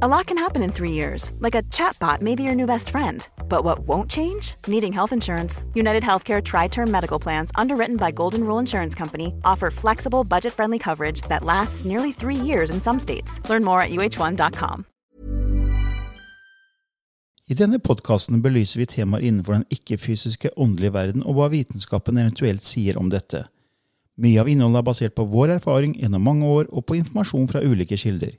A lot can happen in three years, like a chatbot may be your new best friend. But what won't change? Needing health insurance. United Healthcare Tri Term Medical Plans, underwritten by Golden Rule Insurance Company, offer flexible, budget friendly coverage that lasts nearly three years in some states. Learn more at uh1.com. I denne podkasten belyser vi temaer innenfor den ikke-fysiske åndelige verden og hva vitenskapen eventuelt sier om dette. Mye av innholdet er basert på vår erfaring gjennom mange år og på informasjon fra ulike kilder.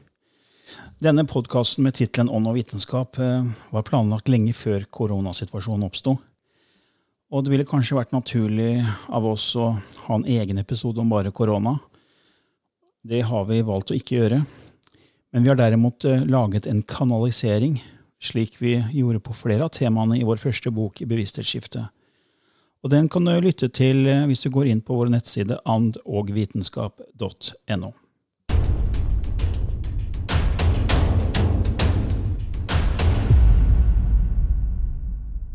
Denne podkasten med tittelen Ånd og vitenskap eh, var planlagt lenge før koronasituasjonen oppsto. Og det ville kanskje vært naturlig av oss å ha en egen episode om bare korona. Det har vi valgt å ikke gjøre. Men vi har derimot eh, laget en kanalisering slik vi gjorde på flere av temaene i vår første bok Bevissthetsskiftet. Og den kan du lytte til eh, hvis du går inn på vår nettside andogvitenskap.no.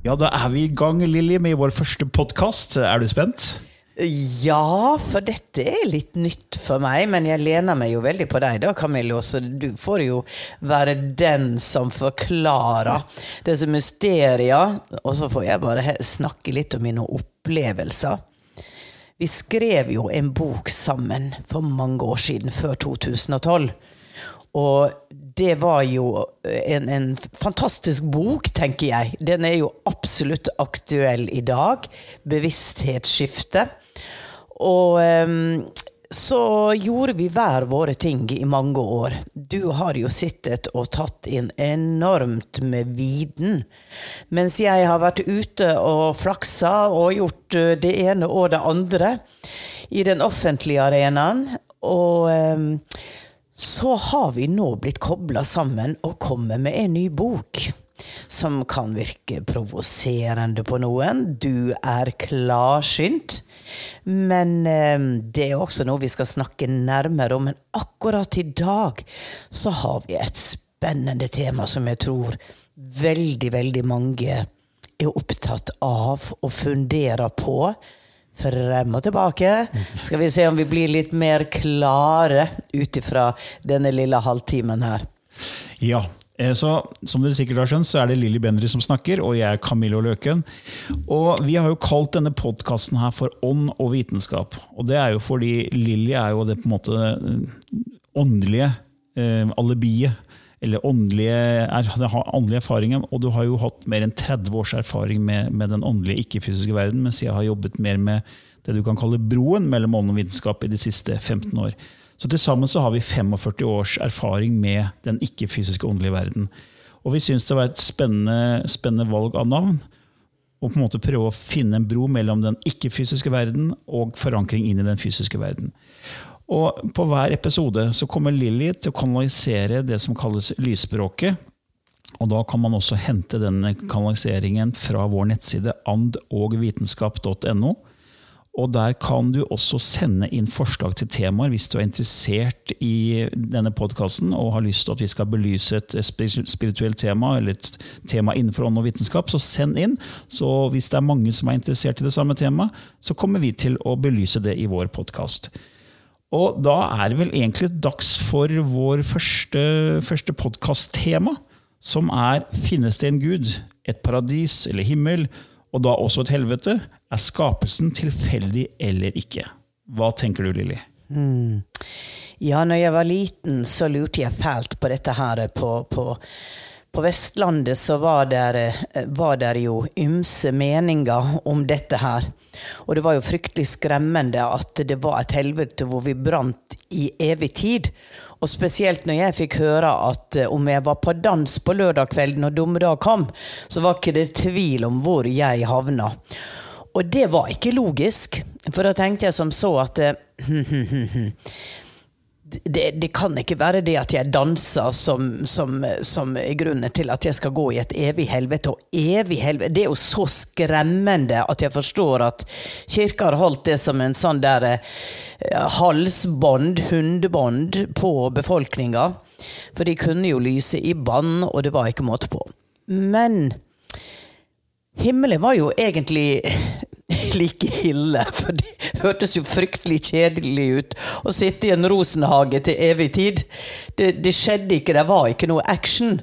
Ja, da er vi i gang, Lilly, med vår første podkast. Er du spent? Ja, for dette er litt nytt for meg, men jeg lener meg jo veldig på deg da, Camillo, så du får jo være den som forklarer disse mysterier, og så får jeg bare snakke litt om mine opplevelser. Vi skrev jo en bok sammen for mange år siden, før 2012. Og det var jo en, en, fantastisk bok, tenker jeg. Den er jo absolutt aktuell i dag. Bevissthetsskifte. Og um, så gjorde vi hver våre ting i mange år. Du har jo sittet og tatt inn enormt med viten. Mens jeg har vært ute og flaksa og gjort eh, det ene og det andre i den offentlige arenaen. Og um, så har vi nå blitt kobla sammen og kommet med en ny bok som kan virke provoserende på noen. Du er klarsynt. Men eh, det er også noe vi skal snakke nærmere om. Men akkurat i dag så har vi et spennende tema som jeg tror veldig, veldig mange er opptatt av og funderer på. Frem og tilbake. Skal vi se om vi blir litt mer klare ut ifra denne lille halvtimen her. Ja, Eh, så Som dere sikkert har skjønt, så er det Lilly Bendry som snakker, og jeg er Camillo Løken. Og Vi har jo kalt denne podkasten her for Ånd og vitenskap. Og Det er jo fordi Lilly er jo det på en måte eh, åndelige eh, alibiet. Eller åndelige, er, åndelige erfaringer. Og du har jo hatt mer enn 30 års erfaring med, med den åndelige, ikke-fysiske verden, mens jeg har jobbet mer med det du kan kalle broen mellom ånd og vitenskap i de siste 15 år. Så til sammen så har vi 45 års erfaring med den ikke-fysiske åndelige verden. Og vi syns det var et spennende, spennende, valg av navn. Å på en måte prøve å finne en bro mellom den ikke-fysiske verden og forankring inn i den fysiske verden. Og På hver episode så kommer Lilly til å kanalisere det som kalles lysspråket. Og Da kan man også hente denne kanaliseringen fra vår nettside andogvitenskap.no. Og Der kan du også sende inn forslag til temaer hvis du er interessert i denne podkasten og har lyst til at vi skal belyse et spirituelt tema eller et tema innenfor ånd og vitenskap, så send inn. Så Hvis det er mange som er interessert i det samme temaet, så kommer vi til å belyse det i vår podkast. Og da er det vel egentlig dags for vår første, første podkast-tema, som er 'Finnes det en Gud? Et paradis eller himmel?' og da også et helvete, er skapelsen tilfeldig eller ikke? Hva tenker du, Lilly? Mm. Ja, når jeg var liten, så lurte jeg fælt på dette her. På, på, på Vestlandet så var det, var det jo ymse meninger om dette her. Og det var jo fryktelig skremmende at det var et helvete hvor vi brant i evig tid. Og spesielt når jeg fikk høre at eh, om jeg var på dans på lørdag kveld når dommedag kom, så var ikke det tvil om hvor jeg havna. Og det var ikke logisk, for da tenkte jeg som så at eh, det, det, kan ikke være det at jeg danser som, som, som, er grunnen til at jeg skal gå i et evig helvete. Og evig helvete Det er jo så skremmende at jeg forstår at kirka har holdt det som en sånn der eh, halsbånd, hundebånd, på befolkninga. For de kunne jo lyse i bann, og det var ikke måte på. Men himmelen var jo egentlig like ille. For det hørtes jo fryktelig kjedelig ut å sitte i en rosenhage til evig tid. Det, det skjedde ikke, det var ikke noe action.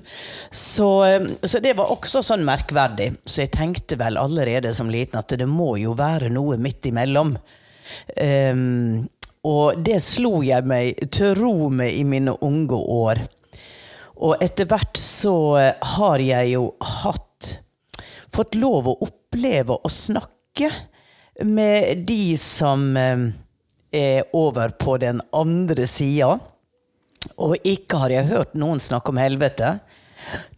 Så, eh, så, det var også sånn merkverdig. Så jeg tenkte vel allerede som liten at det må jo være noe midt imellom. Um, og det slo jeg meg til ro med i mine unge år. Og etter hvert så har jeg jo hatt Fått lov å oppleve å snakke med de som eh, er over på den andre sida. Og ikke har jeg hørt noen snakke om helvete.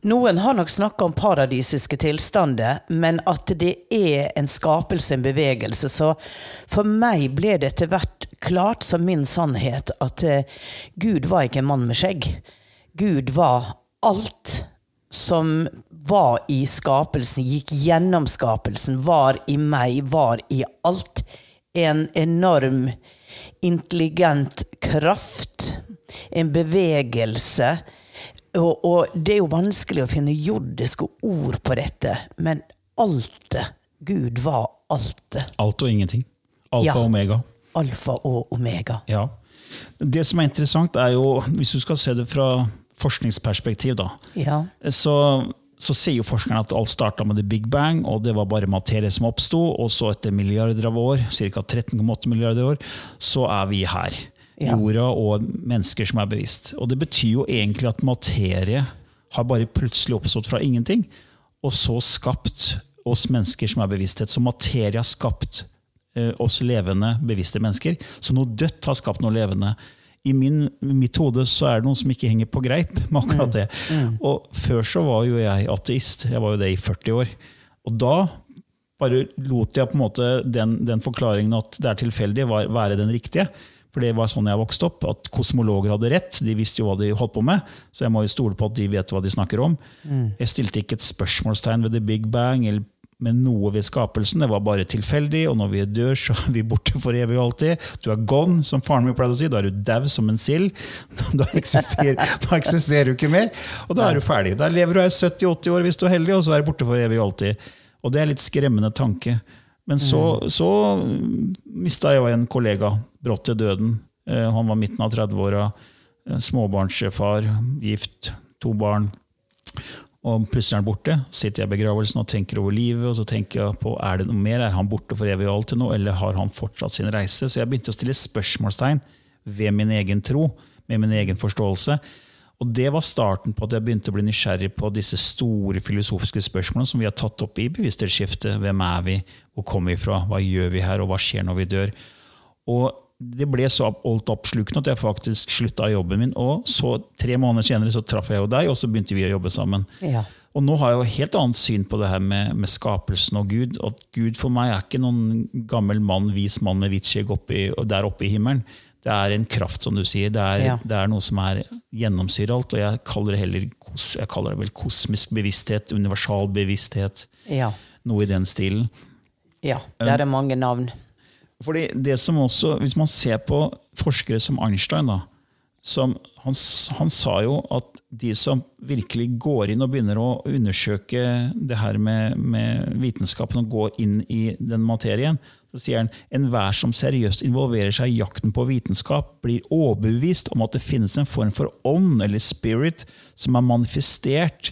Noen har nok snakka om paradisiske tilstander, men at det er en skapelse, en bevegelse. Så for meg ble det etter hvert klart som min sannhet at uh, Gud var ikke en mann med skjegg. Gud var alt som var i skapelsen, gikk gjennom skapelsen, var i meg, var i alt. En enorm intelligent kraft. En bevegelse. Og, og, det er jo vanskelig å finne jordiske ord på dette, men altet Gud var altet. Alt og ingenting. Alfa ja. og omega. Alfa og omega. Ja. Det som er interessant, er jo, hvis du skal se det fra forskningsperspektiv, da, ja. så så sier jo forskerne at alt starta med the big bang, og det var bare materie som oppsto. Og så etter milliarder av år, ca. 13,8 milliarder år, så er vi her. Ja. Jorda og mennesker som er bevisst. Og det betyr jo egentlig at materie har bare plutselig oppstått fra ingenting, og så skapt oss mennesker som er bevissthet. Så materie har skapt eh, oss levende, bevisste mennesker. Så noe dødt har skapt noe levende i min, mitt hode så er det noen som ikke henger på greip med akkurat det. Mm. Mm. Og før så var jo jeg ateist. Jeg var jo det i 40 år. Og da bare lot jeg på en måte den, den forklaringen at det er tilfeldig, var, være den riktige. For det var sånn jeg vokste opp, at kosmologer hadde rett. De visste jo hva de holdt på med, så jeg må jo stole på at de vet hva de snakker om. Mm. Jeg stilte ikke et spørsmålstegn ved the big bang eller med noe ved skapelsen. Det var bare tilfeldig, og når vi dør, så er vi borte for evig og alltid. Du er gone, som faren min pleide å si. Da er du dau som en sild. Da eksisterer, da eksisterer, du ikke mer, og da er du ferdig. Da lever du her 70-80 år hvis du er heldig, og så er du borte for evig og alltid. Og det er litt skremmende tanke. Men så, mm. så mista jeg en kollega brått til døden. Eh, han var midten av 30-åra, eh, småbarnsfar, gift, to barn. Og plutselig er han borte. sitter jeg i begravelsen og tenker over livet. og så tenker jeg på, Er det noe mer? Er han borte for evig og alltid nå, eller har han fortsatt sin reise? Så jeg begynte å stille spørsmålstegn ved min egen tro, med min egen forståelse. Og det var starten på at jeg begynte å bli nysgjerrig på disse store filosofiske spørsmålene som vi har tatt opp i bevissthetsskiftet. Hvem er vi? Hvor kommer vi fra? Hva gjør vi her? Og hva skjer når vi dør? Og det ble så altoppslukende at jeg faktisk slutta jobben min. Og så tre måneder senere så traff jeg jo deg, og så begynte vi å jobbe sammen. Ja. Og nå har jeg jo helt annet syn på det her med, med, skapelsen og Gud. At Gud for meg er ikke noen gammel mann, vis mann med hvitt skjegg der oppe i himmelen. Det er en kraft, som du sier. Det er, ja. det er noe som er gjennomsyrer alt. Og jeg kaller det heller jeg kaller det vel kosmisk bevissthet, universal bevissthet. Ja. Noe i den stilen. Ja, der er det mange navn. Fordi det som også, Hvis man ser på forskere som Einstein da, som, han, han, sa jo at de som virkelig går inn og begynner å undersøke det her med, med vitenskapen og går inn i den materien, så sier han enhver som seriøst involverer seg i jakten på vitenskap, blir overbevist om at det finnes en form for ånd eller spirit som er manifestert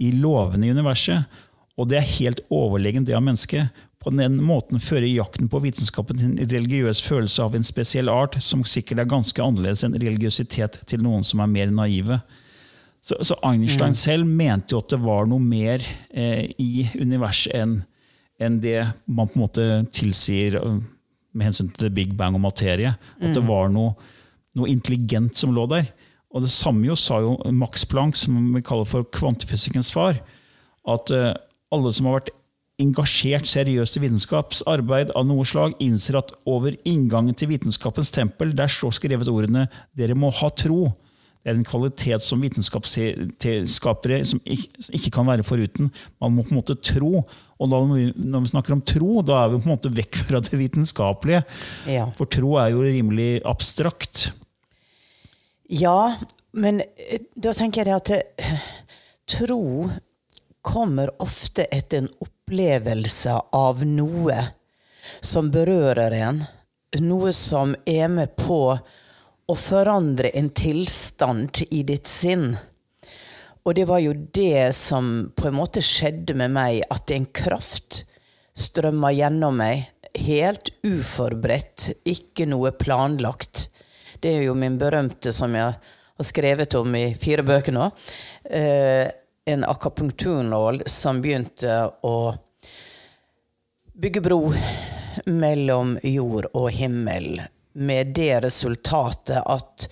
i lovene i universet. Og det er helt overlegent det av mennesket på den måten fører jakten på vitenskapen til en religiøs følelse av en spesiell art, som sikkert er ganske annerledes enn religiøsitet til noen som er mer naive. Så, så Einstein mm. selv mente jo at det var noe mer eh, i universet enn en det man på en måte tilsier øh, med hensyn til big bang og materie. At det var noe, noe intelligent som lå der. Og det samme jo sa jo Max Planck, som vi kaller for kvantefysikkens far, at øh, alle som har vært engasjert seriøst i vitenskapsarbeid av noe slag, innser at over inngangen til vitenskapens tempel, der står skrevet ordene 'dere må ha tro'. Det er en kvalitet som vitenskapsskapere som ikke, kan være foruten. Man må på en måte tro. Og da, når, vi, snakker om tro, da er vi på en måte vekk fra det vitenskapelige. Ja. For tro er jo rimelig abstrakt. Ja, men eh, da tenker jeg at eh, tro kommer ofte etter en opplevelse av noe som berører en. Noe som er med på å forandre en tilstand i ditt sinn. Og det var jo det som på en måte skjedde med meg, at en kraft strømma gjennom meg. Helt uforberedt, ikke noe planlagt. Det er jo min berømte, som jeg har skrevet om i fire bøker nå. Eh, en akapunkturnål som begynte å bygge bro mellom jord og himmel med det resultatet at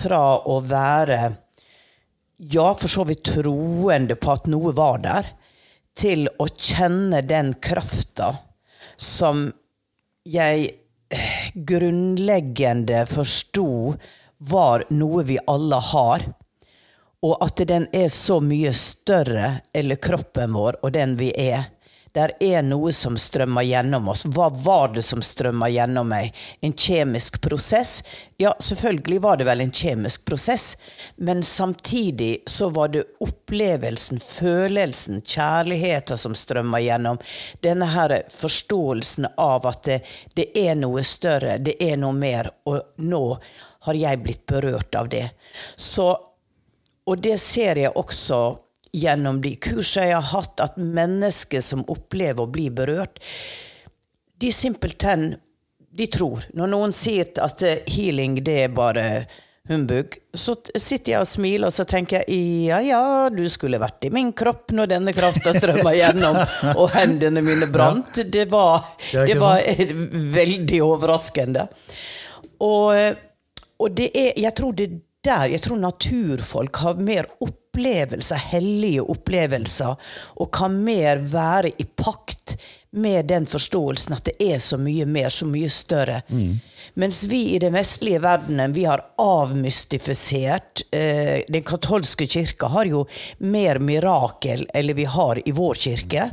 fra å være ja, for så vidt troende på at noe var der, til å kjenne den krafta som jeg eh, grunnleggende forsto var noe vi alle har. Og at den er så mye større, eller kroppen vår, og den vi er, der er noe som strømmer gjennom oss. Hva var det som strømmer gjennom meg? En kjemisk prosess? Ja, selvfølgelig var det vel en kjemisk prosess, men samtidig så var det opplevelsen, følelsen, kjærligheten som strømmer gjennom. Denne her forståelsen av at det, det er noe større, det er noe mer, og nå har jeg blitt berørt av det. Så, og det ser jeg også gjennom de kursene jeg har hatt, at mennesker som opplever å bli berørt, de simpelthen de tror. Når noen sier at healing det er bare humbug, så sitter jeg og smiler og så tenker jeg ja ja, du skulle vært i min kropp når denne krafta strømma gjennom og hendene mine brant. Det var, det var veldig overraskende. Og, og det er Jeg tror det er der jeg tror naturfolk har mer opplevelser, hellige opplevelser, og kan mer være i pakt med den forståelsen at det er så mye mer, så mye større. Mm. Mens vi i den vestlige verdenen vi har avmystifisert eh, Den katolske kirka har jo mer mirakel eller vi har i vår kirke.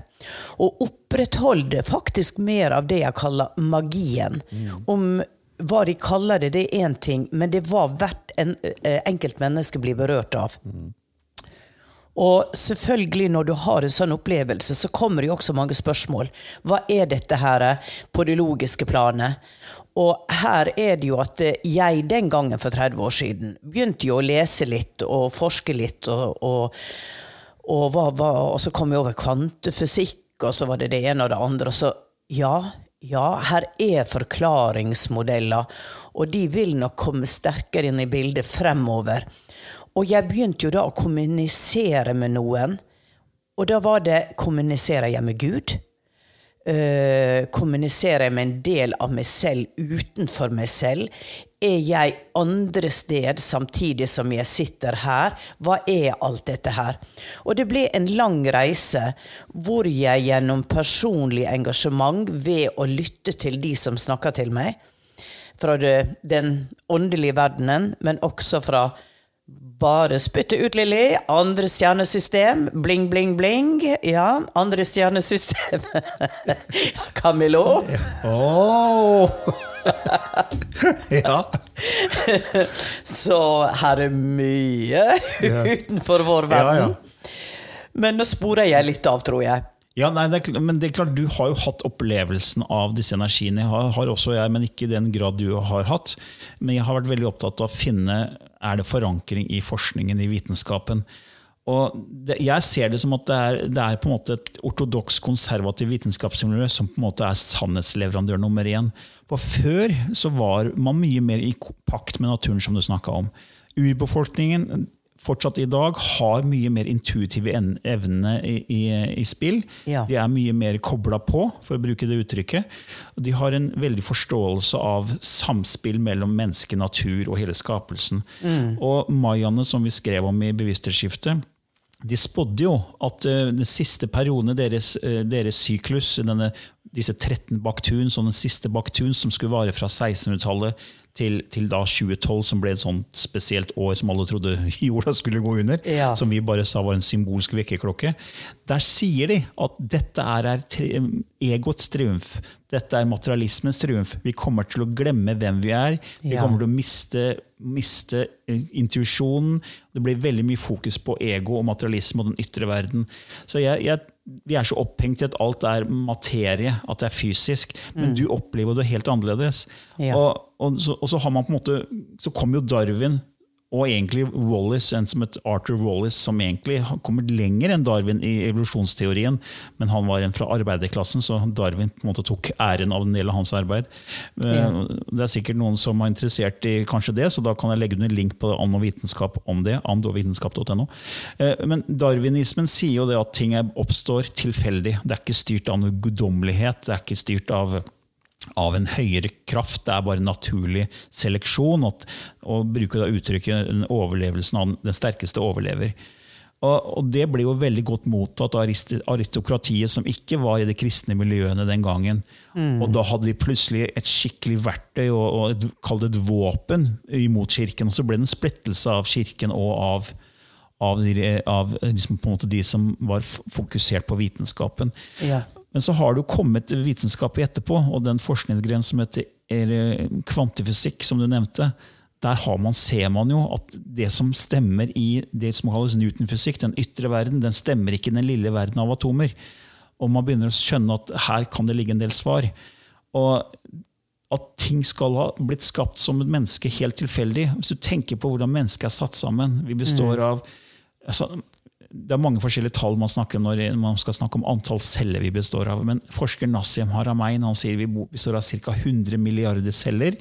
Og opprettholder faktisk mer av det jeg kaller magien. Mm. Om hva de kaller det, det er én ting, men det var hvert en, eh, enkelt blir berørt av. Mm. Og selvfølgelig, når du har en sånn opplevelse, så kommer det jo også mange spørsmål. Hva er dette her eh, på det logiske planet? Og her er det jo at eh, jeg den gangen for 30 år siden begynte jo å lese litt og forske litt, og, og, og, hva, hva, og så kom jeg over kvantefysikk, og så var det det ene og det andre. Og så ja, ja, her er forklaringsmodeller, og de vil nok komme sterkere inn i bildet fremover. Og jeg begynte jo da å kommunisere med noen. Og da var det Kommuniserer jeg med Gud? Uh, kommuniserer jeg med en del av meg selv utenfor meg selv? Er jeg andre sted samtidig som jeg sitter her? Hva er alt dette her? Og det ble en lang reise hvor jeg gjennom personlig engasjement ved å lytte til de som snakker til meg, fra det, den åndelige verdenen, men også fra bare spytte ut, Lilly. Andre stjernesystem. Bling, bling, bling. Ja, andre stjernesystem. Camillo. Oh. ja. Så her er mye utenfor vår verden. Ja, ja. Men nå sporer jeg litt av, tror jeg. Ja, nei, det er, men det er klart, Du har jo hatt opplevelsen av disse energiene. Har, har også jeg, men ikke i den grad du har hatt. Men jeg har vært veldig opptatt av å finne er det forankring i forskningen, i vitenskapen. Og det, Jeg ser det som at det er, det er på en måte et ortodoks, konservativ vitenskapsmiljø som på en måte er sannhetsleverandør nummer én. For Før så var man mye mer i pakt med naturen, som du snakka om. Urbefolkningen fortsatt i dag har mye mer intuitive evnene i, i, i spill. Ja. De er mye mer kobla på, for å bruke det uttrykket. De har en veldig forståelse av samspill mellom menneske, natur og hele skapelsen. Og mayaene, som vi skrev om i Bevissthetsskiftet, de spådde jo at eh, den siste perioden i deres, eh, deres syklus, denne, disse 13 baktun, som den siste baktun som skulle vare fra 1600-tallet til, til da 2012, som ble et sånt spesielt år som alle trodde jorda skulle gå under, Ja. som vi bare sa var en symbolsk vekkerklokke. Der sier de at dette er, er tri egots triumf. Dette er materialismens triumf. Vi kommer til å glemme hvem vi er. Vi Ja. kommer til å miste, miste intuisjonen. Det blir veldig mye fokus på ego og materialisme og den ytre verden. Så jeg, jeg, vi er så opphengt i at alt er materie, at det er fysisk. Men du opplever det helt annerledes. Mm. Ja. Og, og, så, og så har man på en måte Så kom jo Darwin og egentlig Wallace, en som het Arthur Wallace, som egentlig har kommet lenger enn Darwin i evolusjonsteorien, men han var en fra arbeiderklassen, så Darwin på en måte tok æren av en del av hans arbeid. Eh, Ja. Det er sikkert noen som er interessert i kanskje det, så da kan jeg legge under link på And og vitenskap om det. andogvitenskap.no. Eh, Men darwinismen sier jo det at ting oppstår tilfeldig. Det er ikke styrt av noe guddommelighet. Det er ikke styrt av av en høyere kraft. Det er bare naturlig seleksjon. At, og bruker da uttrykket den overlevelsen av den, sterkeste overlever. Og, og Det ble jo veldig godt mottatt av aristokratiet, som ikke var i de kristne miljøene den gangen. Og Da hadde de plutselig et skikkelig verktøy og, og et, kall det et våpen imot kirken. Og så ble det en splittelse av kirken og av, av, de, av liksom de som var fokusert på vitenskapen. Ja. Men så har det jo kommet vitenskap etterpå, og den forskningsgrenen som heter er, eh, kvantifysikk, som du nevnte, der har man, ser man jo at det som stemmer i det som kalles Newton-fysikk, den ytre verden, den stemmer ikke i den lille verden av atomer. Og man begynner å skjønne at her kan det ligge en del svar. Og at ting skal ha blitt skapt som et menneske helt tilfeldig. Hvis du tenker på hvordan mennesket er satt sammen Vi består av altså, Det er mange forskjellige tall man snakker om når man skal snakke om antall celler vi består av. Men forsker Nassim Haramein han sier vi består av ca. 100 milliarder celler.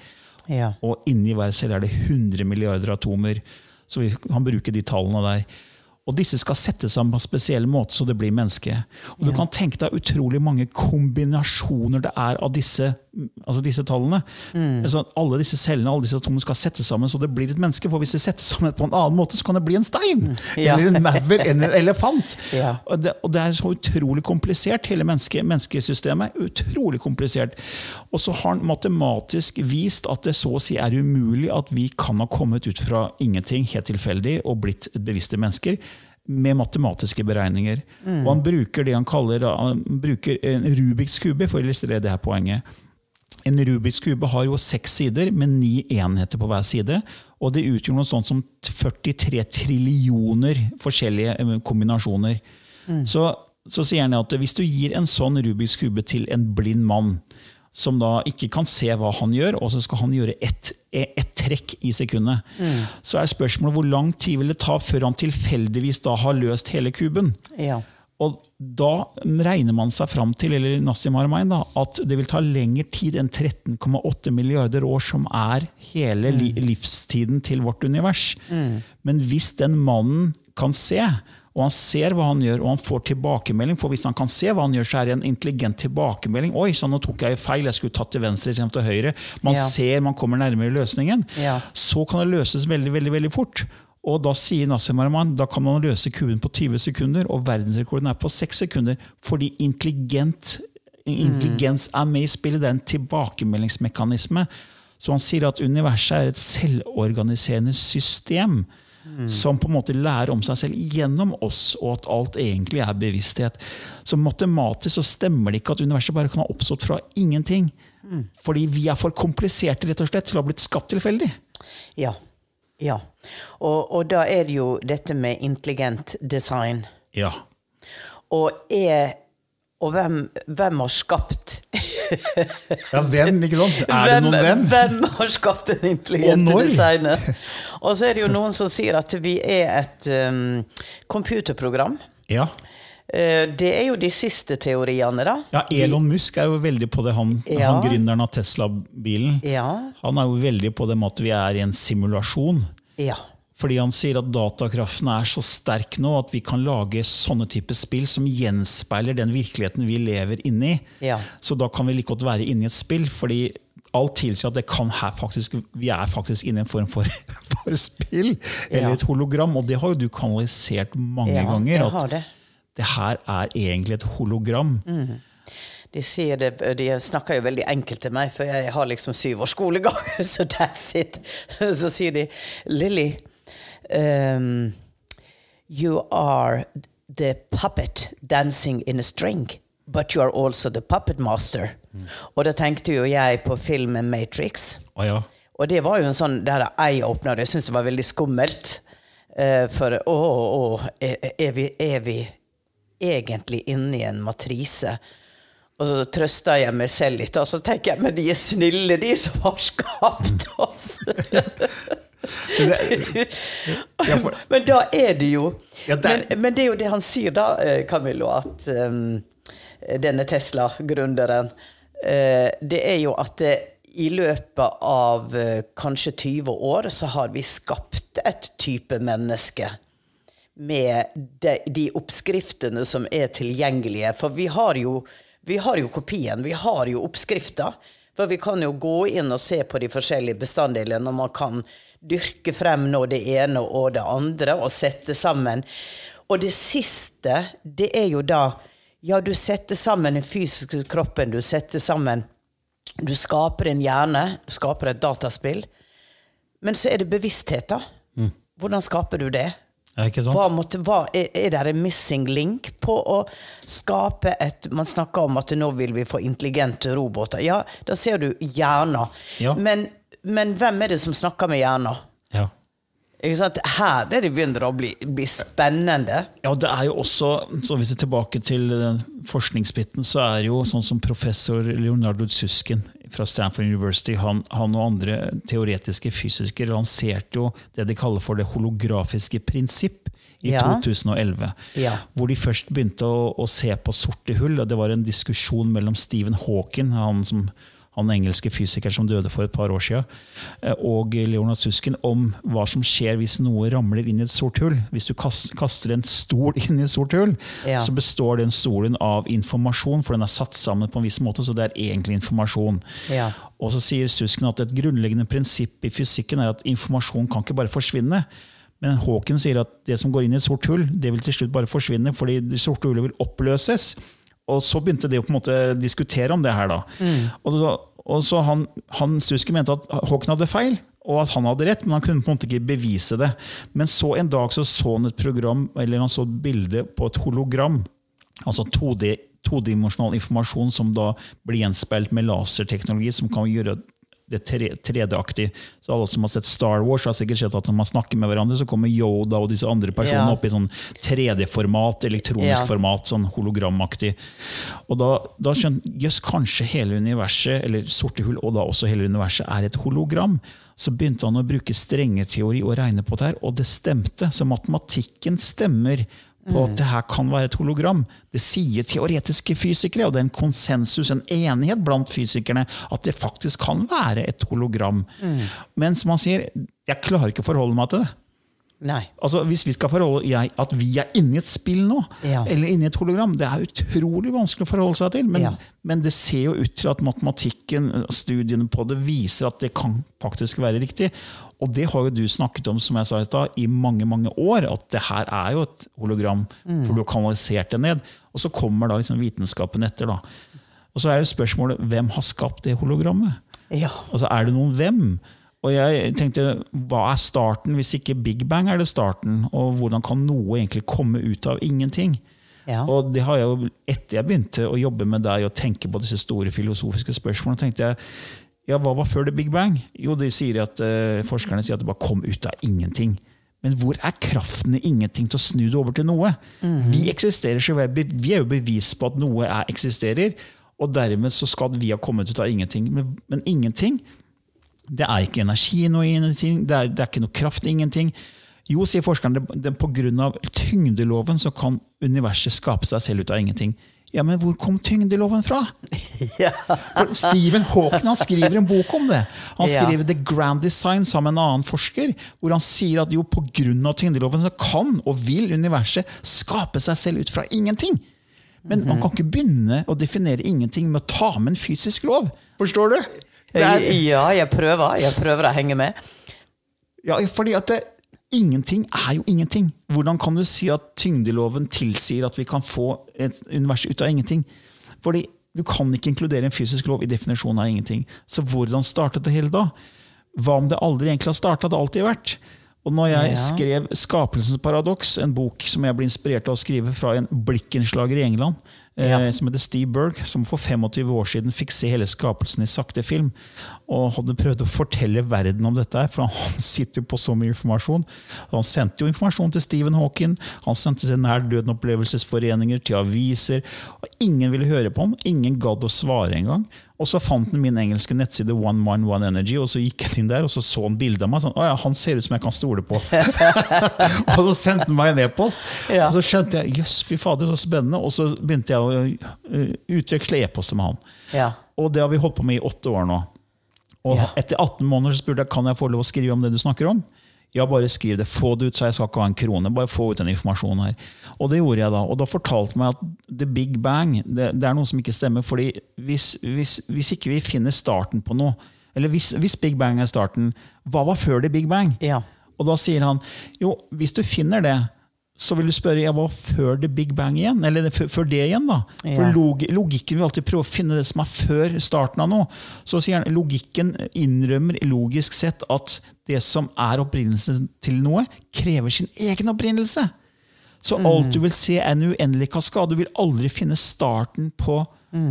Ja. Og inni hver celle er det 100 milliarder atomer. Så vi kan bruke de tallene der. Og disse skal settes sammen på en spesiell måte, så det blir menneske. Og Du kan tenke deg utrolig mange kombinasjoner det er av disse, altså disse tallene. Altså, alle disse cellene alle disse atomene skal settes sammen så det blir et menneske. For hvis det settes sammen på en annen måte, så kan det bli en stein! Ja. Eller en maur eller en elefant. Ja. Og, det, og det er så utrolig komplisert, hele menneske, menneskesystemet. Utrolig komplisert. Og så har han matematisk vist at det så å si er umulig at vi kan ha kommet ut fra ingenting helt tilfeldig og blitt bevisste mennesker. Med matematiske beregninger. Og han bruker det han kaller han bruker en Rubiks kube for å illustrere det her poenget. En Rubiks kube har jo seks sider med ni enheter på hver side. Og det utgjør noe sånt som 43 trillioner forskjellige kombinasjoner. kombinasjoner. Så, så sier han at hvis du gir en sånn Rubiks kube til en blind mann, som da ikke kan se hva han gjør, og så skal han gjøre ett et trekk i sekundet, så er spørsmålet hvor lang tid vil det ta før han tilfeldigvis da har løst hele kuben? Ja. Og da regner man seg fram til eller Nassim Haramein, da, at det vil ta lengre tid enn 13,8 milliarder år, som er hele li livstiden til vårt univers. Men hvis den mannen kan se, og han ser hva han gjør, og han får tilbakemelding For hvis han kan se hva han gjør, så er det en intelligent tilbakemelding. Oi, så nå tok jeg feil, jeg skulle tatt til venstre istedenfor til høyre. Man Ja. ser, man kommer nærmere løsningen. Ja. Så kan det løses veldig, veldig, veldig fort. Og da sier Nassim Arman da kan man løse kuben på 20 sekunder, og verdensrekorden er på 6 sekunder. Fordi intelligent, intelligens er med i spillet. Det er en tilbakemeldingsmekanisme. Så han sier at universet er et selvorganiserende system. Som på en måte lærer om seg selv gjennom oss, og at alt egentlig er bevissthet. Så matematisk så stemmer det ikke at universet bare kan ha oppstått fra ingenting. Fordi vi er for kompliserte rett og slett til å ha blitt skapt tilfeldig. Ja. Ja. Og, og da er det jo dette med intelligent design. Ja. Og er Og hvem, hvem har skapt Ja, hvem, ikke sant? Er det noen hvem? Hvem har skapt den intelligente når? designet? Og så er det jo noen som sier at vi er et um, computerprogram. Ja. Eh, Det er jo de siste teoriene, da. ja, Elon Musk er jo veldig på det, han, Ja. han gründeren av Tesla-bilen. Ja. Han er jo veldig på det med at vi er i en simulasjon. Ja. Fordi han sier at datakraften er så sterk nå at vi kan lage sånne typer spill som gjenspeiler den virkeligheten vi lever inni. Ja. Så da kan vi like godt være inni et spill, fordi alt tilsier at det kan her faktisk, vi er faktisk inne i en form for, for spill, eller Ja. et hologram. Og det har jo du kanalisert mange Ja, ganger. jeg har det. Det her er egentlig et hologram. De, sier det, de snakker jo veldig enkelt til meg, for jeg har liksom syv års skolegang. Så that's it. Så sier de Lilly, um, you are the puppet dancing in a string, but you are also the puppet master. Og da tenkte jo jeg på filmen Matrix. Oh, ja. Og det var jo en sånn der eye-opener. Jeg syntes det var veldig skummelt. Uh, for å, å, er, er, vi, er vi egentlig inne i en matrise? Og så trøster jeg meg selv litt, og så tenker jeg men de er snille, de som har skapt oss. Men da er det jo men, men det er jo det han sier da, eh, Camillo, at um, denne Tesla-gründeren uh, Det er jo at det, i løpet av uh, kanskje 20 år så har vi skapt et type menneske med de, de oppskriftene som er tilgjengelige. For vi har, jo, vi har jo kopien, vi har jo oppskrifta. For vi kan jo gå inn og se på de forskjellige bestanddelene, og man kan dyrke frem nå det ene og det andre og sette sammen. Og det siste, det er jo da Ja, du setter sammen den fysiske kroppen, du setter sammen Du skaper en hjerne, du skaper et dataspill. Men så er det bevissthet, da. Hvordan skaper du det? Ja? Hva måtte, hva, er, er det en missing link på å skape et Man snakker om at nå vil vi få intelligente roboter. Ja, da ser du hjerner. Ja. Men, men hvem er det som snakker med hjerner? Ja. Her er det begynner å bli, bli spennende. Ja, det er jo også, så Hvis vi er tilbake til den forskningsbiten, så er det jo sånn som professor Leonardo Suskin fra Stanford University, han, han og andre teoretiske fysikere lanserte jo det de kaller for det holografiske prinsipp i Ja. 2011. Ja. Hvor de først begynte å, å se på sorte hull. og Det var en diskusjon mellom Stephen Hawking, han, som, han engelske fysikeren som døde for et par år siden, eh, og Leonard Susken om hva som skjer hvis noe ramler inn i et sort hull. Hvis du kaster en stol inn i et sort hull, Ja. så består den stolen av informasjon, for den er satt sammen på en viss måte, så det er egentlig informasjon. Ja. Og så sier Susken at et grunnleggende prinsipp i fysikken er at informasjon kan ikke bare forsvinne. Men Haaken sier at det som går inn i et sort hull, det vil til slutt bare forsvinne, fordi det sorte hullet vil oppløses. Og så begynte de å på en måte diskutere om det her. da. Og, så, og så han, han Stuske mente at Hawking hadde feil, og at han hadde rett, men han kunne på en måte ikke bevise det. Men så en dag så, så han et program, eller han så et bilde på et hologram. Altså 2D, todimensjonal informasjon som da blir gjenspeilt med laserteknologi, som kan gjøre det er 3D-aktig. Så Alle som har sett Star Wars, har sikkert sett at når man snakker med hverandre, så kommer Yoda og disse andre personene Ja. opp i sånn 3D-format, elektronisk Ja. format, sånn hologramaktig. Og da, da skjønte jøss, kanskje hele universet, eller sorte hull, og da også hele universet, er et hologram. Så begynte han å bruke strengeteori og regne på det her, og det stemte. Så matematikken stemmer på at det her kan være et hologram. Det sier teoretiske fysikere, og det er en konsensus, en enighet blant fysikerne, at det faktisk kan være et hologram. Men som han sier, jeg klarer ikke å forholde meg til det. Nei. Altså, Hvis vi skal forholde jeg, at vi er inni et spill nå, Ja. eller inni et hologram, det er utrolig vanskelig å forholde seg til. Men, Ja. men det ser jo ut til at matematikken, studiene på det, viser at det kan faktisk være riktig. Og det har jo du snakket om som jeg sa i sted, i mange mange år, at det her er jo et hologram. Mm. For du har kanalisert det ned. Og så kommer da liksom vitenskapen etter. da. Og så er jo spørsmålet hvem har skapt det hologrammet? Ja. Altså, Er det noen hvem? Og jeg tenkte, Hva er starten, hvis ikke Big Bang er det starten? Og hvordan kan noe egentlig komme ut av ingenting? Ja. Og det har jeg jo, Etter jeg begynte å jobbe med deg og tenke på disse store filosofiske spørsmålene, tenkte jeg ja, hva var før det Big Bang? Jo, de sier at, eh, Forskerne sier at det bare kom ut av ingenting. Men hvor er kraften i ingenting til å snu det over til noe? Vi eksisterer, så vi vi er jo bevis på at noe er, eksisterer. Og dermed så skal vi ha kommet ut av ingenting. Men, men ingenting, det er ikke energi i ingenting, det er, det er ikke noe kraft i ingenting. Jo, sier forskeren, det, det, på grunn av tyngdeloven så kan universet skape seg selv ut av ingenting. Ja, men hvor kom tyngdeloven fra? Ja. Stephen Hawking han skriver en bok om det. Han Ja. skriver The Grand Design sammen med en annen forsker, hvor han sier at jo, pga. tyngdeloven så kan og vil universet skape seg selv ut fra ingenting. Men man kan ikke begynne å definere ingenting med å ta med en fysisk lov. Forstår du? Er, Ja, jeg prøver. Jeg prøver å henge med. ja, fordi at det, ingenting er jo ingenting. Hvordan kan du si at tyngdeloven tilsier at vi kan få et univers ut av ingenting? Fordi du kan ikke inkludere en fysisk lov i definisjonen av ingenting. Så hvordan startet det hele da? Hva om det aldri egentlig har starta? Det har alltid vært. Og når jeg Ja. skrev 'Skapelsens paradoks', en bok som jeg ble inspirert av å skrive fra en blikkenslager i England, Ja. eh, som heter Steve Berg, som for 25 år siden fikk se hele skapelsen i sakte film, og hadde prøvd å fortelle verden om dette, for han sitter jo på så mye informasjon. Han sendte jo informasjon til Stephen Hawking, han sendte til nær døden-opplevelsesforeninger, til aviser. og Ingen ville høre på ham, ingen gadd å svare engang. Og så fant han min engelske nettside One Mind One Energy, og så gikk han inn der og så så han bilde av meg. sånn, å ja, Han ser ut som jeg kan stole på. og så sendte han meg en e-post. Ja. Og så skjønte jeg jøss, fy fader, så spennende. Og så begynte jeg å uh, utveksle e-poster med han. Ja. Og det har vi holdt på med i åtte år nå. Og Ja. etter 18 måneder så spurte jeg kan jeg få lov å skrive om det du snakker om. Ja, bare skriv det. Få det ut, så jeg skal ikke ha en krone. Bare få ut den informasjonen her. Og det gjorde jeg da. Og da fortalte meg at the big bang, det, det er noe som ikke stemmer. fordi hvis, hvis, hvis ikke vi finner starten på noe, eller hvis, hvis big bang er starten, hva var før the big bang? Ja. Og da sier han jo, hvis du finner det, så vil du spørre hva før the big bang igjen? Eller før det igjen, da? For Ja. log, logikken vil alltid prøve å finne det som er før starten av noe. Så sier han logikken innrømmer logisk sett at det som er opprinnelsen til noe, krever sin egen opprinnelse. Så alt du vil se, er en uendelig kaskade. Du vil aldri finne starten på,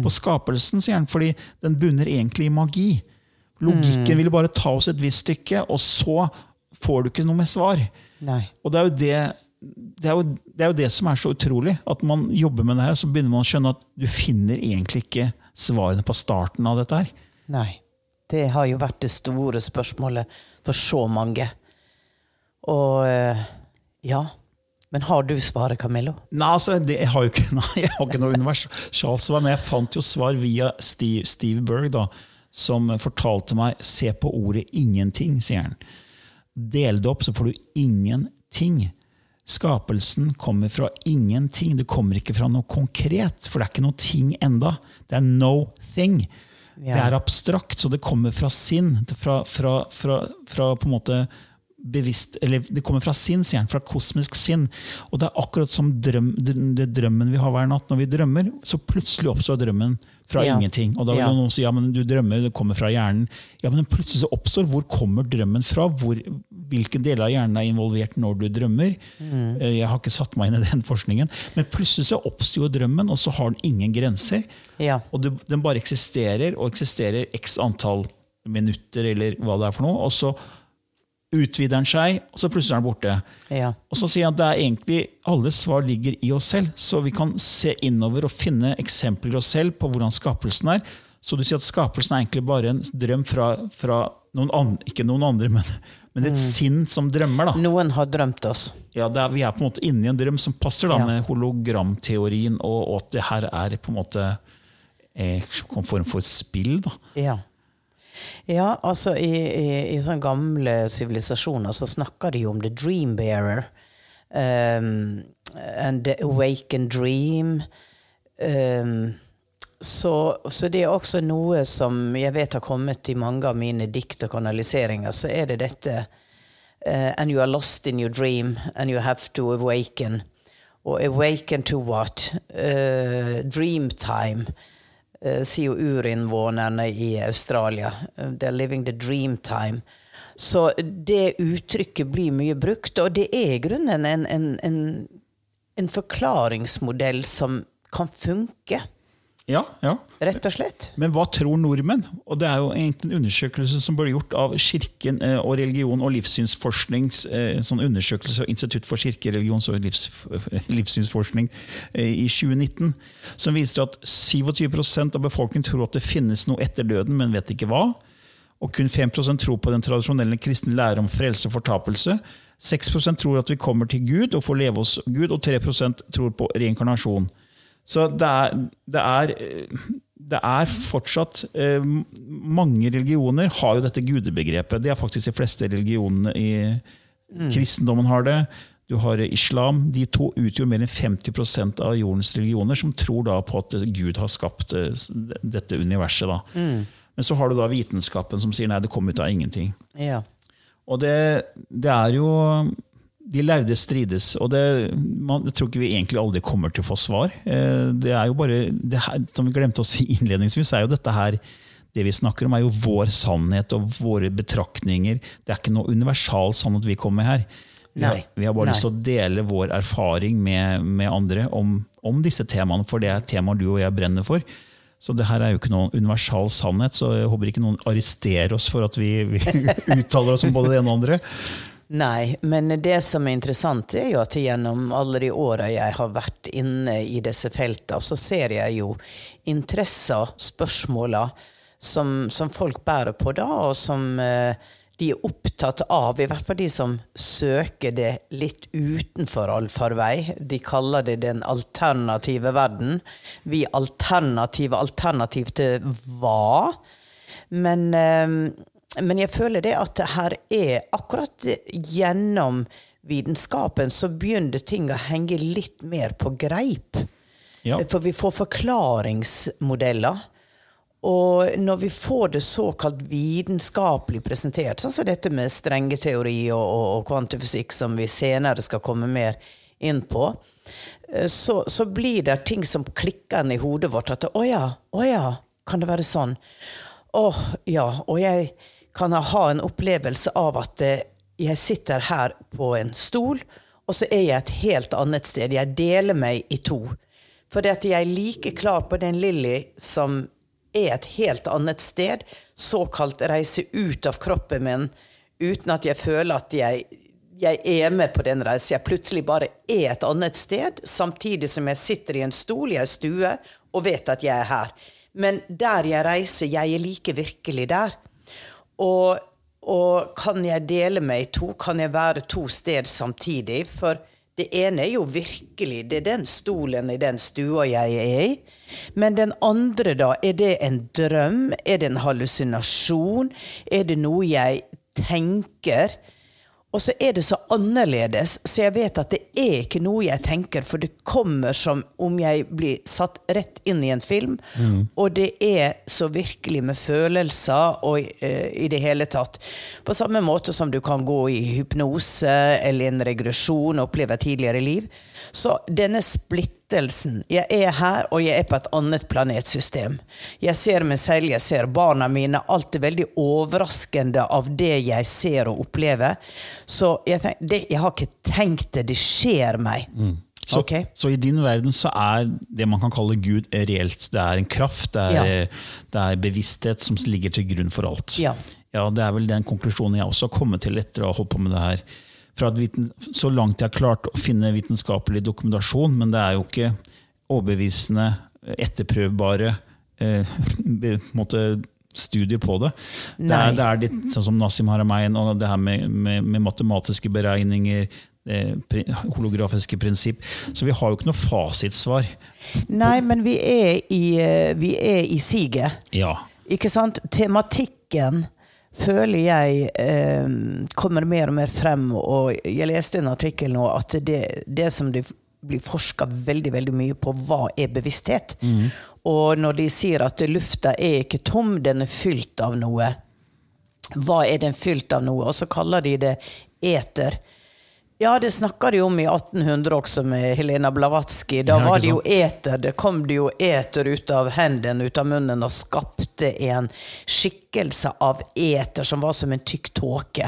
på skapelsen, sier han, fordi den bunner egentlig i magi. Logikken vil bare ta oss et visst stykke, og så får du ikke noe med svar. Nei. Og det er jo det det er, jo, det er jo det som er så utrolig. At man jobber med det her, og så begynner man å skjønne at du finner egentlig ikke svarene på starten av dette her. Nei. Det har jo vært det store spørsmålet for så mange. Og eh, ja. Men har du svaret, Camillo? Nei, altså, det, jeg har jo ikke, nei, jeg har ikke noe universalsvar, men jeg fant jo svar via Steve, Steve Berg, da, som fortalte meg se på ordet 'ingenting', sier han. Del det opp, så får du ingenting. Skapelsen kommer fra ingenting. Det kommer ikke fra noe konkret, for det er ikke noe ting enda. Det er no thing. Det er abstrakt, så det kommer fra sinn. Fra, fra, fra, fra på en måte bevisst, eller Det kommer fra sinn, sier han. Fra kosmisk sinn. Og det er akkurat som drøm, det, det drømmen vi har hver natt. Når vi drømmer, så plutselig oppstår drømmen fra Ja. ingenting. Og da vil Ja. noen si ja, men du drømmer, det kommer fra hjernen. Ja, men plutselig så oppstår Hvor kommer drømmen fra? Hvor, hvilke deler av hjernen er involvert når du drømmer? Mm. Eh, Jeg har ikke satt meg inn i den forskningen. Men plutselig så oppstår drømmen, og så har den ingen grenser. Ja. Og det, den bare eksisterer, og eksisterer x antall minutter, eller hva det er for noe. Og så utvider den seg, og så plutselig er den borte. Ja. Og så sier jeg at det er egentlig alle svar ligger i oss selv, så vi kan se innover og finne eksempler i oss selv på hvordan skapelsen er. Så du sier at skapelsen er egentlig bare en drøm fra, fra noen andre, ikke noen andre, men, men et sinn som drømmer. da. Noen har drømt oss. Ja, er, Vi er på en måte inne i en drøm som passer da Ja. med hologramteorien, og, og at det her er på en måte eh, en form for spill. da. Ja. Ja, altså i, i, i sånne gamle sivilisasjoner så snakker de jo om the dream bearer. Um, and the awakened dream. Um, så, så det er også noe som jeg vet har kommet i mange av mine dikt og kanaliseringer. Så er det dette uh, And you are lost in your dream, and you have to awaken. Og awaken to what? Uh, dreamtime uh, sier jo urinnvånerne i Australia. Eh, They're living the dreamtime. Så det uttrykket blir mye brukt, og det er i grunnen en, en, en, en forklaringsmodell som kan funke, Ja, ja. rett og slett. Men hva tror nordmenn? Og Det er jo egentlig en undersøkelse som ble gjort av Kirken eh, og religion og livssynsforsknings eh, sånn undersøkelse av Institutt for kirke-, religions- og livs, livssynsforskning eh, i 2019, som viser at 27% av befolkningen tror at det finnes noe etter døden, men vet ikke hva. Og kun 5% tror på den tradisjonelle kristne lære om frelse og fortapelse. 6% tror at vi kommer til Gud og får leve hos Gud, og 3% tror på reinkarnasjon. Så det er, det er, det er fortsatt eh, Mange religioner har jo dette gudebegrepet. Det er faktisk de fleste religionene i Kristendommen har det. Du har islam. De to utgjør mer enn 50% av jordens religioner, som tror da på at Gud har skapt eh, dette universet. Da. Men så har du da vitenskapen som sier nei, det kom ut av ingenting. Ja. Og det, det er jo De lærde strides, og det, man, jeg tror ikke vi egentlig aldri kommer til å få svar. Eh, Det er jo bare, det her, Som vi glemte å si innledningsvis, er jo dette her det vi snakker om, er jo vår sannhet og våre betraktninger. Det er ikke noe universal sannhet vi kommer med her. Vi har, vi har bare lyst til å dele vår erfaring med, med andre om, om disse temaene, for det er temaer du og jeg brenner for. Så det her er jo ikke noen universal sannhet, så jeg håper ikke noen arresterer oss for at vi, vi uttaler oss om både det ene og andre. Nei, men det som er interessant, er jo at gjennom alle de åra jeg har vært inne i disse feltene, så ser jeg jo interesser, spørsmåla, som, som folk bærer på da, og som eh, de er opptatt av, i hvert fall de som søker det litt utenfor allfarvei. De kaller det den alternative verden. Vi er alternative. Alternativ til hva? Men, eh, men jeg føler det at det her er akkurat gjennom vitenskapen så begynner ting å henge litt mer på greip. Ja. For vi får forklaringsmodeller. Og når vi får det såkalt vitenskapelig presentert, sånn som dette med strengeteori og, og, og kvantifysikk, som vi senere skal komme mer inn på, eh, så, så blir det ting som klikker i hodet vårt. At å ja, å ja, kan det være sånn? Å ja. Og jeg kan jeg ha en opplevelse av at eh, jeg sitter her på en stol, og så er jeg et helt annet sted. Jeg deler meg i to. For at jeg er like klar på den Lilly som er et helt annet sted, såkalt reise ut av kroppen min, uten at jeg føler at jeg, jeg er med på den reisen. Jeg plutselig bare er et annet sted, samtidig som jeg sitter i en stol i en stue og vet at jeg er her. Men der jeg reiser, jeg er like virkelig der. Og, og kan jeg dele meg i to? Kan jeg være to steder samtidig? For det ene er jo virkelig det er den stolen i den stua jeg er i. Men den andre, da? Er det en drøm? Er det en hallusinasjon? Er det noe jeg tenker? Og så er det så annerledes, så jeg vet at det er ikke noe jeg tenker, for det kommer som om jeg blir satt rett inn i en film. Og det er så virkelig med følelser og uh, i det hele tatt. På samme måte som du kan gå i hypnose eller en regresjon og oppleve tidligere liv. Så denne splittelsen Jeg er her, og jeg er på et annet planetsystem. Jeg ser meg selv, jeg ser barna mine. Alt er veldig overraskende av det jeg ser og opplever. Så jeg, tenk, det, jeg har ikke tenkt det. Det skjer meg. Så, okay. så i din verden så er det man kan kalle Gud reelt. Det er en kraft, det er, Ja. det er bevissthet som ligger til grunn for alt. Ja. Ja, Det er vel den konklusjonen jeg også har kommet til etter å ha holdt på med det her. Viten, så langt jeg har klart å finne vitenskapelig dokumentasjon, men det er jo ikke overbevisende, etterprøvbare eh, måte, studier på det. Det er, det er litt sånn som Nassim Haramein og det her med, med, med matematiske beregninger, eh, holografiske prinsipp. Så vi har jo ikke noe fasitsvar. Nei, men vi er i, eh, vi er i siget. Ja. Ikke sant? Tematikken føler jeg eh, kommer mer og mer frem. Og jeg leste en artikkel nå at det, det som det blir forska veldig veldig mye på, hva er bevissthet? Og når de sier at lufta er ikke tom, den er fylt av noe. Hva er den fylt av noe? Og så kaller de det eter. Ja, det snakka de om i 1800 også med Helena Blavatsky. Da Ja, var det jo eter. Det kom det jo eter ut av hendene, ut av munnen, og skapte en skikkelse av eter som var som en tykk tåke.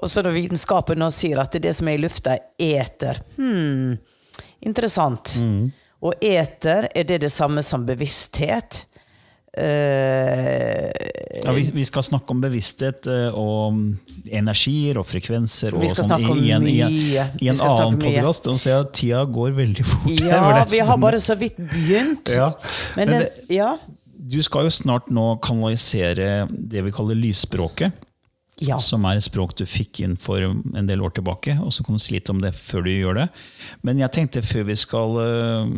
Og så når vitenskapen nå sier at det, er det som er i lufta, er eter hmm, Interessant. Mm. Og eter, er det det samme som bevissthet? Eh, Ja, vi, vi skal snakke om bevissthet eh, og energier og frekvenser. Og sånn i, en, i, en- i en annen podkast. Jeg at tida går veldig fort. ja, her, er vi har bare så vidt begynt. Ja, Men, men det, ja. Du skal jo snart nå kanalisere det vi kaller lysspråket. ja. Som er et språk du fikk inn for en del år tilbake. og Så kan du si litt om det før du gjør det. Men jeg tenkte før vi skal eh,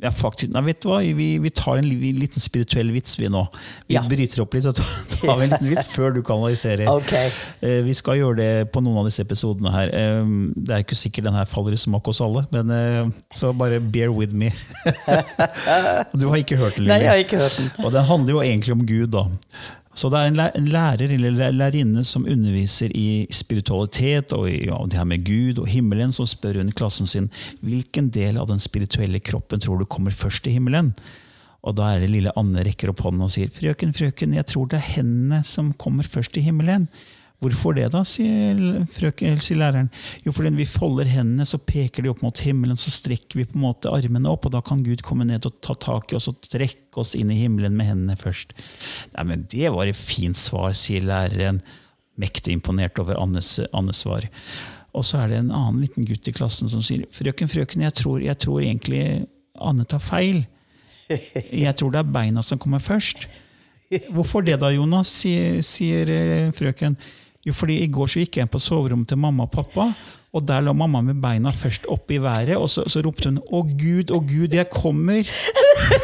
Ja, faktisk. Nei, vet du hva? Vi, vi tar en li- liten spirituell vits, vi nå. Vi Ja. bryter opp litt og tar en liten vits før du kanaliserer. Okay. Eh, Vi skal gjøre det på noen av disse episodene her. Eh, Det er ikke sikkert den her faller i smak hos alle, men eh, så bare bear with me. Du har ikke hørt den, Nei, jeg har ikke hørt den. Og den handler jo egentlig om Gud, da. Så det er en lærer eller læ- lærerinne som underviser i spiritualitet og i ja, det her med Gud og himmelen, som spør under klassen sin hvilken del av den spirituelle kroppen tror du kommer først til himmelen. Og da er det lille Anne rekker opp hånden og sier frøken, frøken, jeg tror det er hendene som kommer først til himmelen. Hvorfor det, da, sier, frøken, sier læreren. Jo, fordi vi folder hendene, så peker de opp mot himmelen, så strekker vi på en måte armene opp, og da kan Gud komme ned og ta tak i oss og trekke oss inn i himmelen med hendene først. Nei, men Det var et fint svar, sier læreren, mektig imponert over Annes, Annes svar. Og så er det en annen liten gutt i klassen som sier frøken, frøken, jeg tror, jeg tror egentlig Anne tar feil. Jeg tror det er beina som kommer først. Hvorfor det da, Jonas? sier, sier eh, frøken. Jo, fordi i går så gikk jeg inn på soverommet til mamma og pappa, og der lå mamma med beina først opp i været, og så, så ropte hun 'Å Gud, å Gud, jeg kommer'.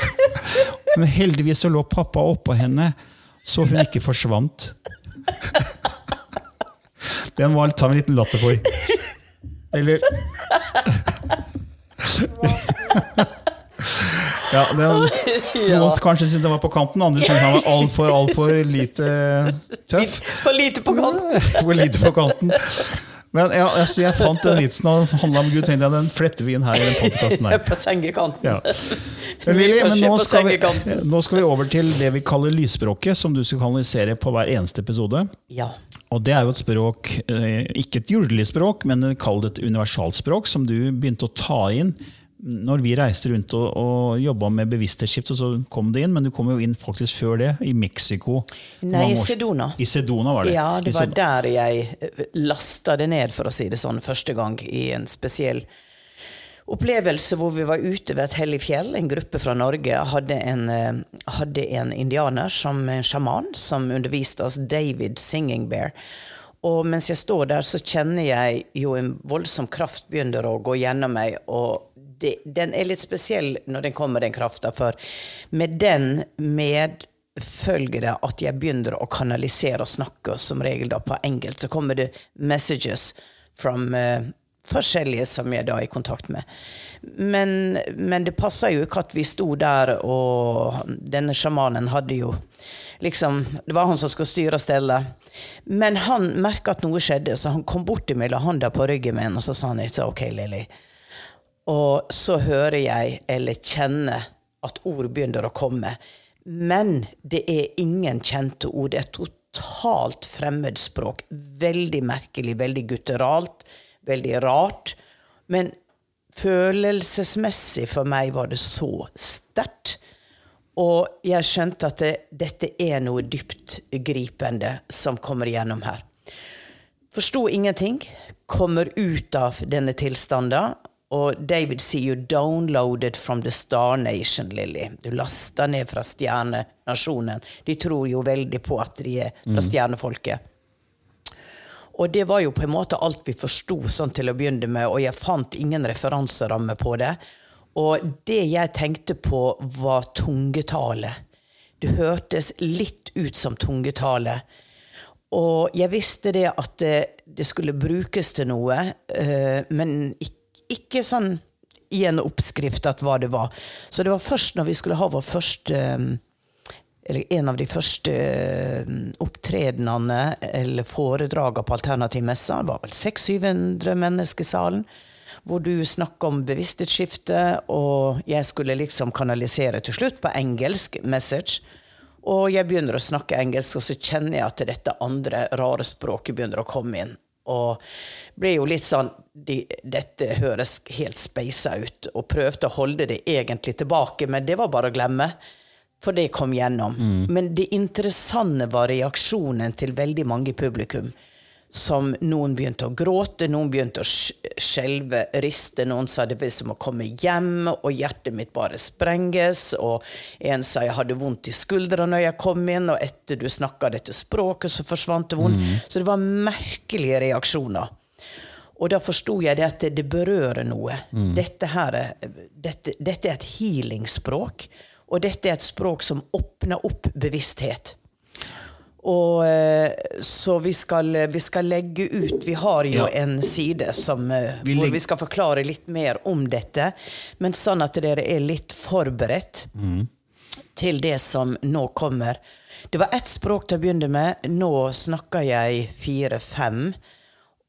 Men heldigvis så lå pappa oppå henne, så hun ikke forsvant. Den må ta med en liten latter for. Eller Ja, det, Noen kanskje syntes det var på kanten, andre syntes han var altfor alt for lite tøff. For lite på kanten. For lite på kanten. Men ja, altså, jeg fant den vitsen og handla om Gud. tenkte jeg, Den fletter vi inn her i den podcasten her. På sengekanten. Ja. Men, Lili, men nå, skal vi, nå skal vi over til det vi kaller lysspråket, som du skal kanalisere på hver eneste episode. Ja. Og det er jo et språk, eh, ikke et jordelig språk, men kall det et universalspråk, som du begynte å ta inn når vi reiste rundt og, og jobba med bevissthetsskift, så kom det inn, men du kom jo inn faktisk før det, i Mexico. Nei, i Sedona. I Sedona var det. Ja, det var der jeg lasta det ned, for å si det sånn, første gang i en spesiell opplevelse hvor vi var ute ved et hellig fjell. En gruppe fra Norge hadde en, eh, hadde en indianer som en sjaman som underviste oss, David Singing Bear. Og mens jeg står der, så kjenner jeg jo en voldsom kraft begynner å gå gjennom meg. og det, den er litt spesiell når den kommer, den krafta, for med den medfølger det at jeg begynner å kanalisere og snakke, som regel da på engelsk. Så kommer det messages from uh, forskjellige som jeg da er i kontakt med. Men, men det passer jo ikke at vi sto der, og denne sjamanen hadde jo liksom Det var han som skulle styre og stelle. Men han merka at noe skjedde, så han kom bort til meg, la hånda på ryggen min, og så sa han ikke OK, Lilly. Og så hører jeg, eller kjenner, at ord begynner å komme. Men det er ingen kjente ord. Det er totalt fremmedspråk. Veldig merkelig, veldig gutteralt, veldig rart. Men følelsesmessig for meg var det så sterkt. Og jeg skjønte at det, dette er noe dypt gripende som kommer igjennom her. Forsto ingenting. Kommer ut av denne tilstanden. Og David sier jo 'downloaded from the star nation', Lilly. Du lasta ned fra stjernenasjonen. De tror jo veldig på at de er fra stjernefolket. Og det var jo på en måte alt vi forsto sånn til å begynne med, og jeg fant ingen referanseramme på det. Og det jeg tenkte på, var tungetale. Det hørtes litt ut som tungetale. Og jeg visste det at det, det skulle brukes til noe, eh, men ikke, ikke sånn i en oppskrift at hva det var. Så det var først når vi skulle ha vår første eh, eller en av de første eh, opptredenene eller foredragene på Alternativ messe. Det var vel 600-700 mennesker i salen. Hvor du snakka om bevissthetsskifte, og jeg skulle liksom kanalisere til slutt på engelsk message. Og jeg begynner å snakke engelsk, og så kjenner jeg at dette andre rare språket begynner å komme inn. Og ble jo litt sånn de, Dette høres helt speisa ut. Og prøvde å holde det egentlig tilbake, men det var bare å glemme. For det kom gjennom. Men det interessante var reaksjonen til veldig mange i publikum. Som noen begynte å gråte, noen begynte å sk- skjelve, riste. Noen sa det var som å komme hjem, og hjertet mitt bare sprenges. Og en sa jeg hadde vondt i skuldra når jeg kom inn, og etter du snakka dette språket, så forsvant det vondt. Så det var merkelige reaksjoner. Og da forsto jeg det at det berører noe. Dette, her, er- dette, dette er et healingsspråk. Og dette er et språk som åpner opp bevissthet. Og eh, Så vi skal, vi skal legge ut Vi har jo Ja. en side som, eh, Vi hvor vi skal forklare litt mer om dette. Men sånn at dere er litt forberedt til det som nå kommer. Det var ett språk til å begynne med. Nå snakker jeg fire-fem.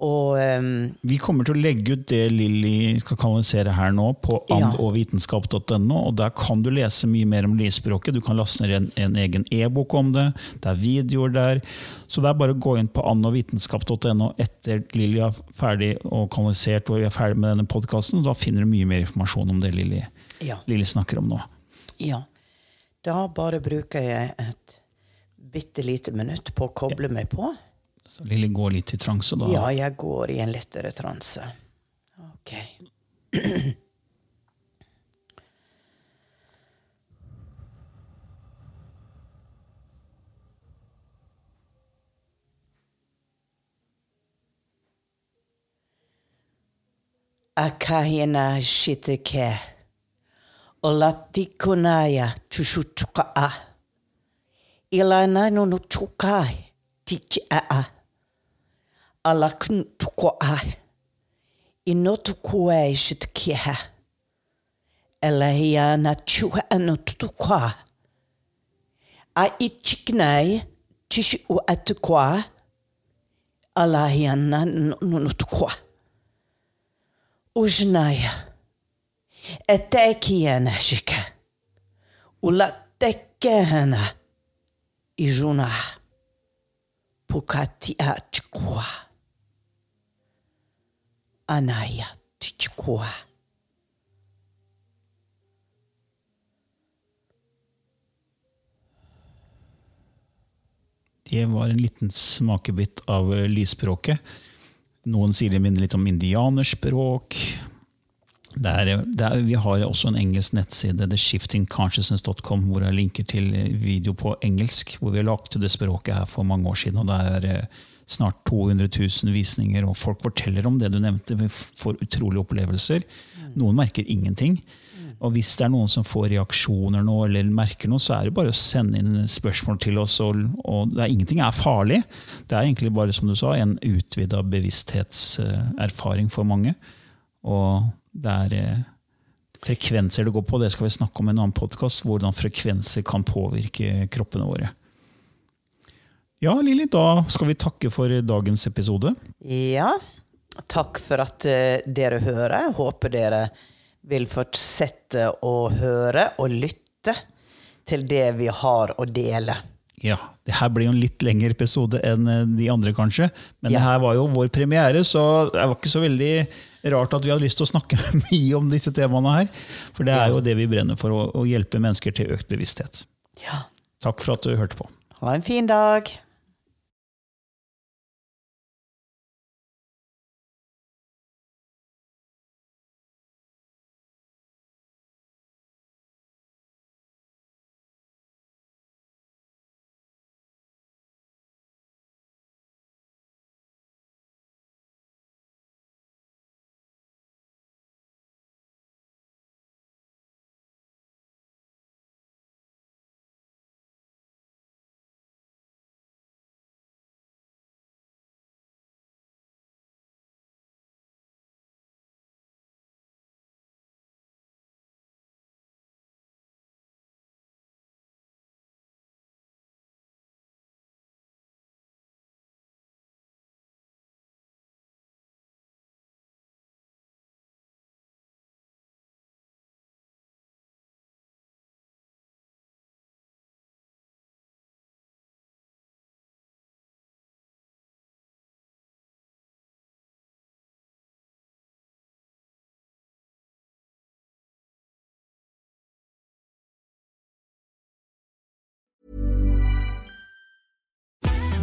Og um, Vi kommer til å legge ut det Lilly skal kanalisere her nå, på andogvitenskap.no. og Der kan du lese mye mer om livspråket. Du kan laste ned en, en egen e-bok om det. Det er videoer der. Så det er bare å gå inn på andogvitenskap.no etter Lilly er ferdig og kanalisert og vi er ferdig med denne podkasten. Da finner du mye mer informasjon om det Lilly, ja. Snakker om nå. ja. Da bare bruker jeg et bitte lite minutt på å koble meg på. Så Lilly går litt i transe da. Ja, jeg går i en lettere transe. Ok. Akahina shiteke. Olatikunaya chushutukaa. Ilana no te a a a'a. Ala tu tuko a. I no tuko e shit kiha. Ela a na tu ano tutukwa. A i chiknai tishi u atukwa. Ala a na nunutukwa. Ujnaya. E teki ana shika. Ula tekehana. I junah. A chikwa anaya tichikwa Det var en liten smakebit av eh, lysspråket. Noen sier det minner litt om indianerspråk. Det er, det er, vi har også en engelsk nettside, theshiftingconsciousness.com, hvor jeg linker til video på engelsk, hvor vi har lagt det språket her for mange år siden. og Det er eh, snart 200 000 visninger, og folk forteller om det du nevnte. Vi får utrolige opplevelser. Noen merker ingenting. Og hvis det er noen som får reaksjoner nå, eller merker noe, så er det bare å sende inn spørsmål til oss. Og, og det er, ingenting er farlig. Det er egentlig bare som du sa, en utvida bevissthetserfaring for mange. Og det er eh, frekvenser det går på. Det skal vi snakke om i en annen podkast. Hvordan frekvenser kan påvirke kroppene våre. Ja, Lilly, da skal vi takke for dagens episode. Ja, takk for at eh, dere hører. Håper dere vil fortsette å høre og lytte til det vi har å dele. Ja, det her blir jo en litt lengre episode enn eh, de andre, kanskje. Men Ja. det her var jo vår premiere, så det var ikke så veldig rart at vi hadde lyst til å snakke mye om disse temaene her. For det er jo det vi brenner for, å, å hjelpe mennesker til økt bevissthet. Ja. Takk for at du hørte på. Ha en fin dag.